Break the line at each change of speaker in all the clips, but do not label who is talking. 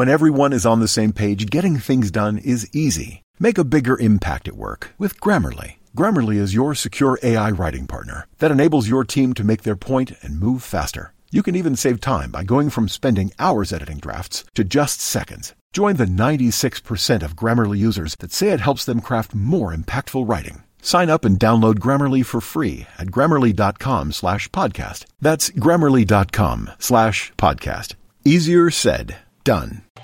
When everyone is on the same page, getting things done is easy. Make a bigger impact at work with Grammarly. Grammarly is your secure AI writing partner that enables your team to make their point and move faster. You can even save time by going from spending hours editing drafts to just seconds. Join the 96% of Grammarly users that say it helps them craft more impactful writing. Sign up and download Grammarly for free at grammarly.com slash podcast. That's grammarly.com slash podcast. Easier said, done.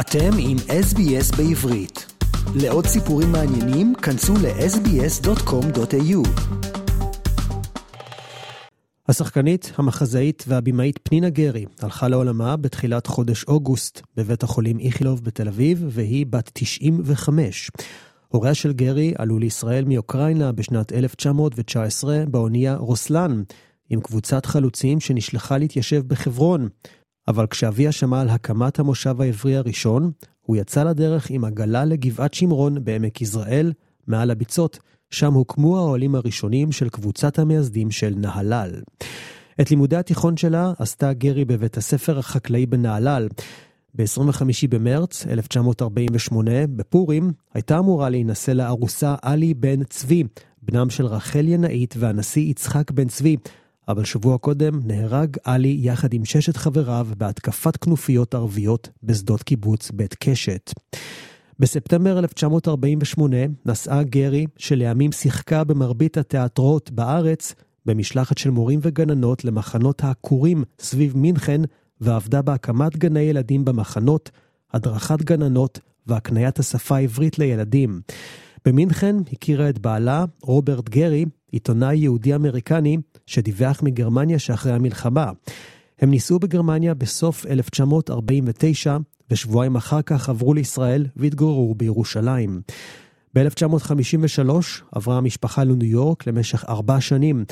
אתם עם SBS בעברית. לעוד סיפורים מעניינים, כנסו ל-sbs.com.au.
השחקנית, המחזאית והבימאית פנינה גרי הלכה לעולמה בתחילת חודש אוגוסט בבית החולים איכילוב בתל אביב, והיא בת 95. הוריה של גרי עלו לישראל מאוקראינה בשנת 1919 באונייה רוסלן, עם קבוצת חלוצים שנשלחה להתיישב בחברון. אבל כשאביה שמע על הקמת המושב העברי הראשון, הוא יצא לדרך עם עגלה לגבעת שמרון בעמק יזרעאל, מעל הביצות, שם הוקמו האוהלים הראשונים של קבוצת המייסדים של נהלל. את לימודי התיכון שלה עשתה גרי בבית הספר החקלאי בנהלל. ב-25 במרץ 1948, בפורים, הייתה אמורה להינשא לארוסה עלי בן צבי, בנם של רחל ינאית והנשיא יצחק בן צבי, אבל שבוע קודם נהרג עלי יחד עם ששת חבריו בהתקפת כנופיות ערביות בשדות קיבוץ בית קשת. בספטמבר 1948 נסעה גרי, שלימים שיחקה במרבית התיאטרות בארץ, במשלחת של מורים וגננות למחנות העקורים סביב מינכן, ועבדה בהקמת גני ילדים במחנות, הדרכת גננות והקניית השפה העברית לילדים. במינכן הכירה את בעלה, רוברט גרי, עיתונאי יהודי-אמריקני, שדיווח מגרמניה שאחרי המלחמה. הם נישאו בגרמניה בסוף 1949, ושבועיים אחר כך עברו לישראל והתגוררו בירושלים. ב-1953 עברה המשפחה לניו יורק למשך ארבע שנים.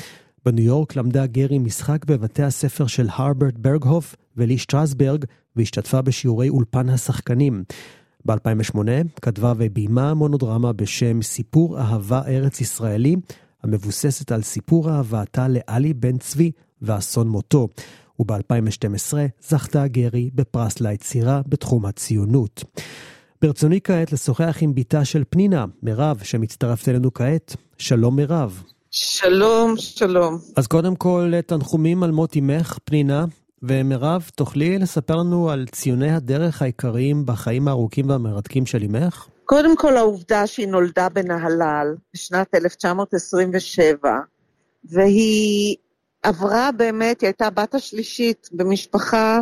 בניו יורק למדה גרי משחק בבתי הספר של הרברט ברגהוף ולי שטרסברג, והשתתפה בשיעורי אולפן השחקנים. ב-2008 כתבה וביימה מונודרמה בשם סיפור אהבה ארץ ישראלי, המבוססת על סיפור אהבתה לאלי בן צבי ואסון מותו. וב-2012 זכתה גרי בפרס ליצירה בתחום הציונות. ברצוני כעת לשוחח עם בתה של פנינה, מירב, שמצטרפת אלינו כעת. שלום מירב.
שלום, שלום.
אז קודם כל, תנחומים על מות אמך, פנינה, ומירב, תוכלי לספר לנו על ציוני הדרך העיקריים בחיים הארוכים והמרתקים של אמך?
קודם כל העובדה שהיא נולדה בנהלל בשנת 1927, והיא עברה באמת, היא הייתה בת השלישית במשפחה,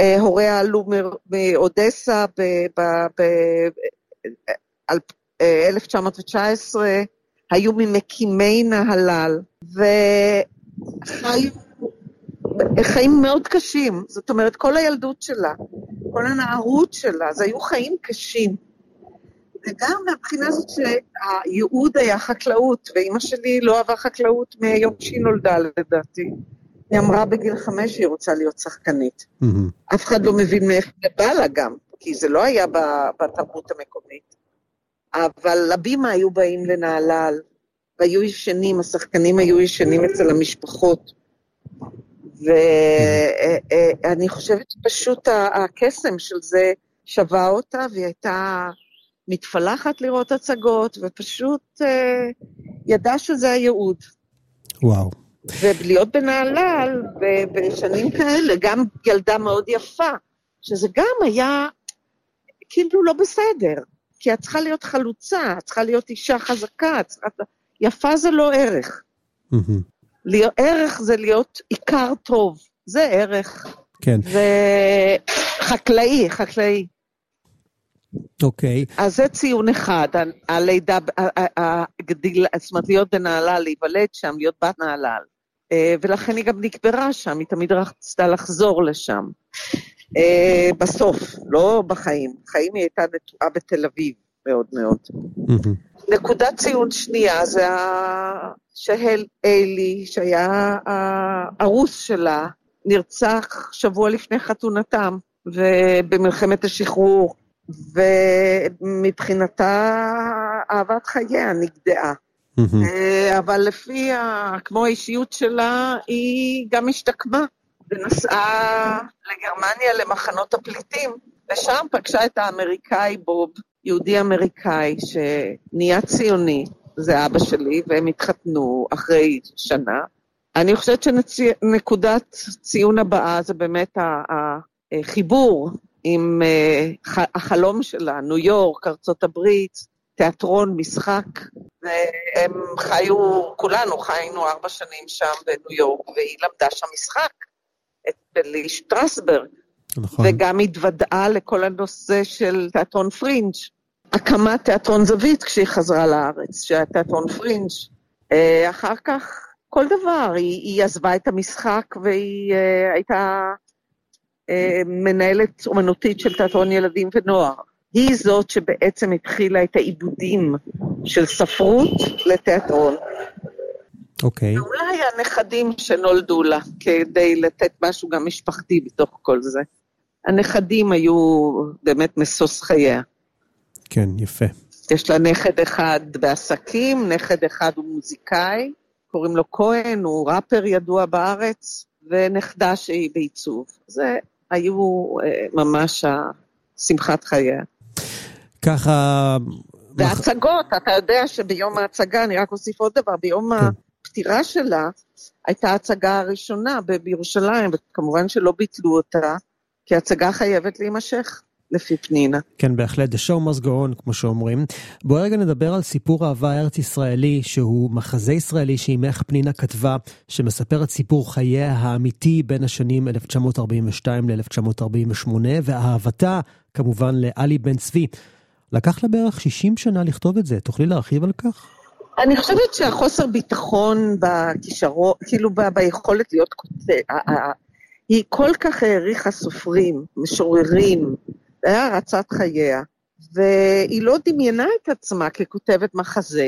אה, הוריה עלו מאודסה ב-1919, אה, היו ממקימי נהלל, וחיו חיים מאוד קשים. זאת אומרת, כל הילדות שלה, כל הנערות שלה, זה היו חיים קשים. וגם מהבחינה הזאת שהייעוד היה חקלאות, ואימא שלי לא אהבה חקלאות מיום שהיא נולדה לדעתי. היא אמרה בגיל חמש שהיא רוצה להיות שחקנית. Mm-hmm. אף אחד לא מבין מאיפה זה בא לה גם, כי זה לא היה בתרבות המקומית. אבל הבימה היו באים לנהלל, והיו ישנים, השחקנים היו ישנים אצל המשפחות. ואני חושבת שפשוט הקסם של זה שווה אותה, והיא הייתה מתפלחת לראות הצגות, ופשוט אה, ידעה שזה הייעוד.
וואו.
ולהיות בנהלל בשנים כאלה, גם ילדה מאוד יפה, שזה גם היה כאילו לא בסדר, כי את צריכה להיות חלוצה, את צריכה להיות אישה חזקה, צריכה... יפה זה לא ערך. להיות, ערך זה להיות עיקר טוב, זה ערך.
כן.
וחקלאי, חקלאי.
אוקיי. Okay.
אז זה ציון אחד, הלידה, הגדיל, זאת אומרת, להיות בנהלל, להיוולד שם, להיות בת נהלל. אה, ולכן היא גם נקברה שם, היא תמיד רצתה לחזור לשם. אה, בסוף, לא בחיים. בחיים היא הייתה נטועה בתל אביב מאוד מאוד. נקודת ציון שנייה זה שהל אלי, שהיה הארוס שלה, נרצח שבוע לפני חתונתם, ובמלחמת השחרור. ומבחינתה אהבת חייה נגדעה. Mm-hmm. אבל לפי, ה... כמו האישיות שלה, היא גם השתקמה. ונסעה לגרמניה למחנות הפליטים, ושם פגשה את האמריקאי בוב, יהודי אמריקאי שנהיה ציוני, זה אבא שלי, והם התחתנו אחרי שנה. אני חושבת שנקודת ציון הבאה זה באמת החיבור עם אה, החלום שלה, ניו יורק, ארצות הברית, תיאטרון, משחק, והם חיו, כולנו חיינו ארבע שנים שם בניו יורק, והיא למדה שם משחק, אצל לי שטרסברג. נכון. וגם התוודעה לכל הנושא של תיאטרון פרינג', הקמת תיאטרון זווית כשהיא חזרה לארץ, שהיה תיאטרון פרינג'. אה, אחר כך, כל דבר, היא, היא עזבה את המשחק והיא uh, הייתה uh, מנהלת אומנותית של תיאטרון ילדים ונוער. היא זאת שבעצם התחילה את העיבודים של ספרות לתיאטרון.
אוקיי. Okay.
ואולי הנכדים שנולדו לה, כדי לתת משהו גם משפחתי בתוך כל זה. הנכדים היו באמת משוש חייה.
כן, יפה.
יש לה נכד אחד בעסקים, נכד אחד הוא מוזיקאי, קוראים לו כהן, הוא ראפר ידוע בארץ, ונכדה שהיא בעיצוב. זה היו אה, ממש שמחת חייה.
ככה...
והצגות, אתה יודע שביום ההצגה, אני רק אוסיף עוד דבר, ביום כן. הפטירה שלה, הייתה ההצגה הראשונה בירושלים, וכמובן שלא ביטלו אותה, כי ההצגה חייבת להימשך. לפי פנינה.
כן, בהחלט, The show must go on, כמו שאומרים. בואי רגע נדבר על סיפור אהבה ארץ-ישראלי, שהוא מחזה ישראלי שאימך פנינה כתבה, שמספר את סיפור חייה האמיתי בין השנים 1942 ל-1948, ואהבתה, כמובן, לאלי בן צבי. לקח לה בערך 60 שנה לכתוב את זה, תוכלי להרחיב על כך?
אני חושבת שהחוסר ביטחון בכישרון, כאילו ב- ביכולת להיות כותב, היא כל כך העריכה סופרים, משוררים, זה היה הרצת חייה, והיא לא דמיינה את עצמה ככותבת מחזה,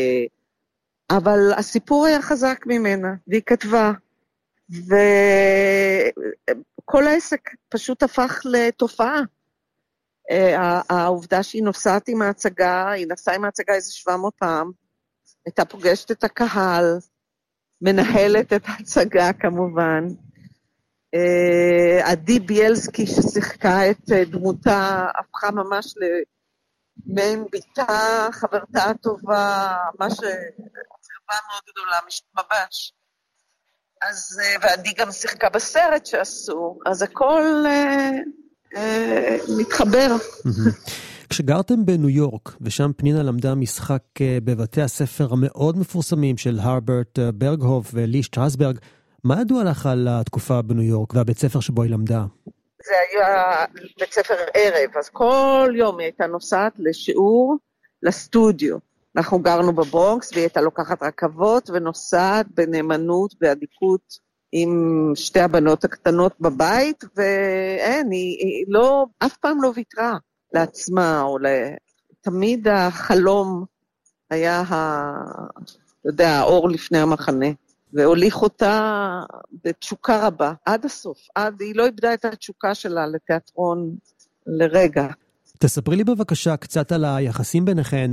אבל הסיפור היה חזק ממנה, והיא כתבה. וכל העסק פשוט הפך לתופעה. אה, העובדה שהיא נוסעת עם ההצגה, היא נסעה עם ההצגה איזה 700 פעם, הייתה פוגשת את הקהל, מנהלת את ההצגה כמובן, עדי ביאלסקי ששיחקה את אה, דמותה, הפכה ממש למעין בתה, חברתה הטובה, ממש קרבה מאוד גדולה, ממש. אז, אה, ועדי גם שיחקה בסרט שעשו, אז הכל אה, אה, מתחבר.
כשגרתם בניו יורק, ושם פנינה למדה משחק בבתי הספר המאוד מפורסמים של הרברט ברגהוף ולי שטרסברג, מה ידוע לך על התקופה בניו יורק והבית ספר שבו היא למדה?
זה היה בית ספר ערב, אז כל יום היא הייתה נוסעת לשיעור לסטודיו. אנחנו גרנו בברונקס, והיא הייתה לוקחת רכבות ונוסעת בנאמנות, באדיקות, עם שתי הבנות הקטנות בבית, ואין, היא, היא לא, אף פעם לא ויתרה לעצמה, או ל... תמיד החלום היה, ה... אתה יודע, האור לפני המחנה. והוליך אותה בתשוקה רבה, עד הסוף. עד, היא לא איבדה את התשוקה שלה לתיאטרון לרגע.
תספרי לי בבקשה קצת על היחסים ביניכן,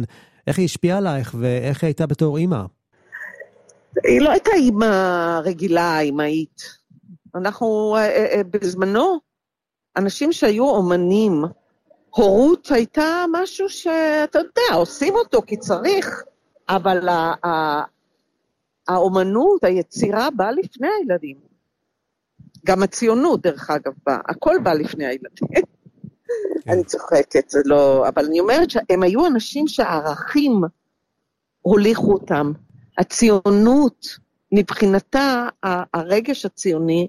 איך היא השפיעה עלייך ואיך היא הייתה בתור אימא.
היא לא הייתה אימא רגילה, אימהית. אנחנו, אה, אה, אה, בזמנו, אנשים שהיו אומנים, הורות הייתה משהו שאתה יודע, עושים אותו כי צריך, אבל האומנות, היצירה, באה לפני הילדים. גם הציונות, דרך אגב, באה. הכל בא לפני הילדים. כן. אני צוחקת, זה לא... אבל אני אומרת שהם היו אנשים שהערכים הוליכו אותם. הציונות, מבחינתה, הרגש הציוני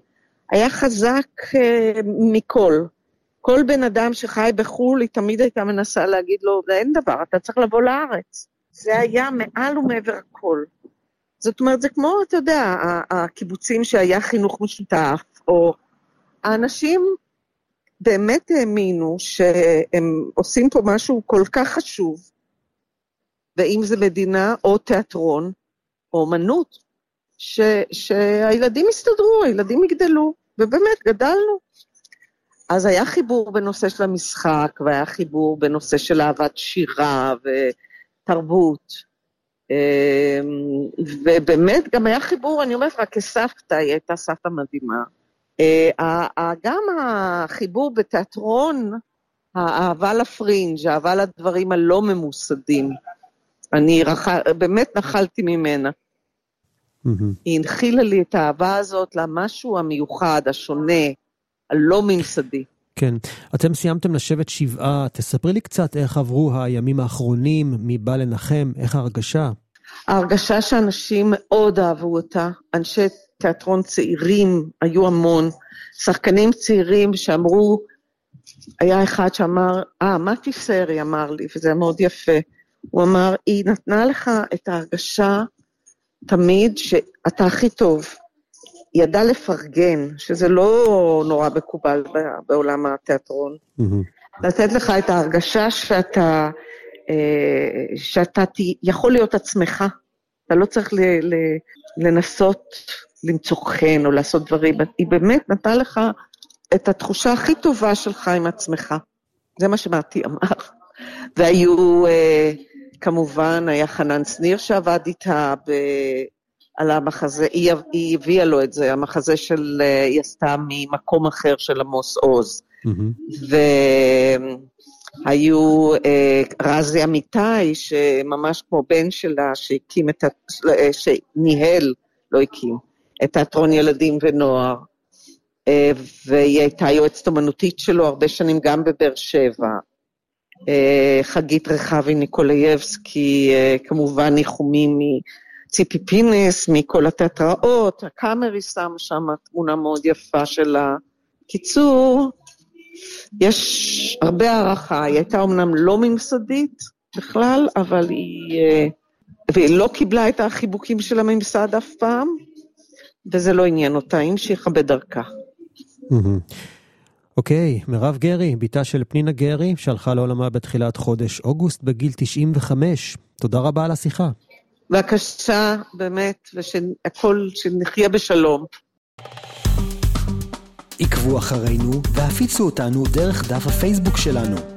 היה חזק uh, מכל. כל בן אדם שחי בחו"ל, היא תמיד הייתה מנסה להגיד לו, אין דבר, אתה צריך לבוא לארץ. זה היה מעל ומעבר הכל. זאת אומרת, זה כמו, אתה יודע, הקיבוצים שהיה חינוך משותף, או האנשים באמת האמינו שהם עושים פה משהו כל כך חשוב, ואם זה מדינה או תיאטרון או אמנות, ש, שהילדים יסתדרו, הילדים יגדלו, ובאמת, גדלנו. אז היה חיבור בנושא של המשחק, והיה חיבור בנושא של אהבת שירה ותרבות. אמ, ובאמת גם היה חיבור, אני אומרת לך, כסבתא, היא הייתה סבתא מדהימה. אה, גם החיבור בתיאטרון, האהבה לפרינג', האהבה לדברים הלא ממוסדים, אני רח... באמת נחלתי ממנה. היא הנחילה לי את האהבה הזאת למשהו המיוחד, השונה, הלא ממסדי.
כן. אתם סיימתם לשבת שבעה, תספרי לי קצת איך עברו הימים האחרונים, מי בא לנחם, איך ההרגשה?
ההרגשה שאנשים מאוד אהבו אותה, אנשי תיאטרון צעירים היו המון, שחקנים צעירים שאמרו, היה אחד שאמר, אה, מתי סרי אמר לי, וזה היה מאוד יפה. הוא אמר, היא נתנה לך את ההרגשה תמיד שאתה הכי טוב. ידעה לפרגן, שזה לא נורא מקובל בעולם התיאטרון. Mm-hmm. לתת לך את ההרגשה שאתה, אה, שאתה יכול להיות עצמך. אתה לא צריך ל, ל, לנסות למצוא חן או לעשות דברים. היא באמת נתנה לך את התחושה הכי טובה שלך עם עצמך. זה מה שמעתי אמר. והיו, אה, כמובן, היה חנן שניר שעבד איתה ב... על המחזה, היא, היא הביאה לו את זה, המחזה של, אה, היא עשתה ממקום אחר של עמוס עוז. Mm-hmm. והיו אה, רזי אמיתי, שממש כמו בן שלה, שהקים את. אה, שניהל, לא הקים, את תיאטרון ילדים ונוער. אה, והיא הייתה יועצת אמנותית שלו הרבה שנים גם בבאר שבע. אה, חגית רחבי ניקולייבסקי, אה, כמובן ניחומים מציפי פינס, מכל התיאטראות, הקאמרי שם שם תמונה מאוד יפה שלה. קיצור, יש הרבה הערכה, היא הייתה אמנם לא ממסדית בכלל, אבל היא... והיא לא קיבלה את החיבוקים של הממסד אף פעם, וזה לא עניין אותה, היא המשיכה בדרכה.
אוקיי, okay, מירב גרי, בתה של פנינה גרי, שהלכה לעולמה בתחילת חודש אוגוסט בגיל 95. תודה רבה על השיחה.
בבקשה, באמת, ושהכול, שנחיה בשלום.
עקבו אחרינו והפיצו אותנו דרך דף הפייסבוק שלנו.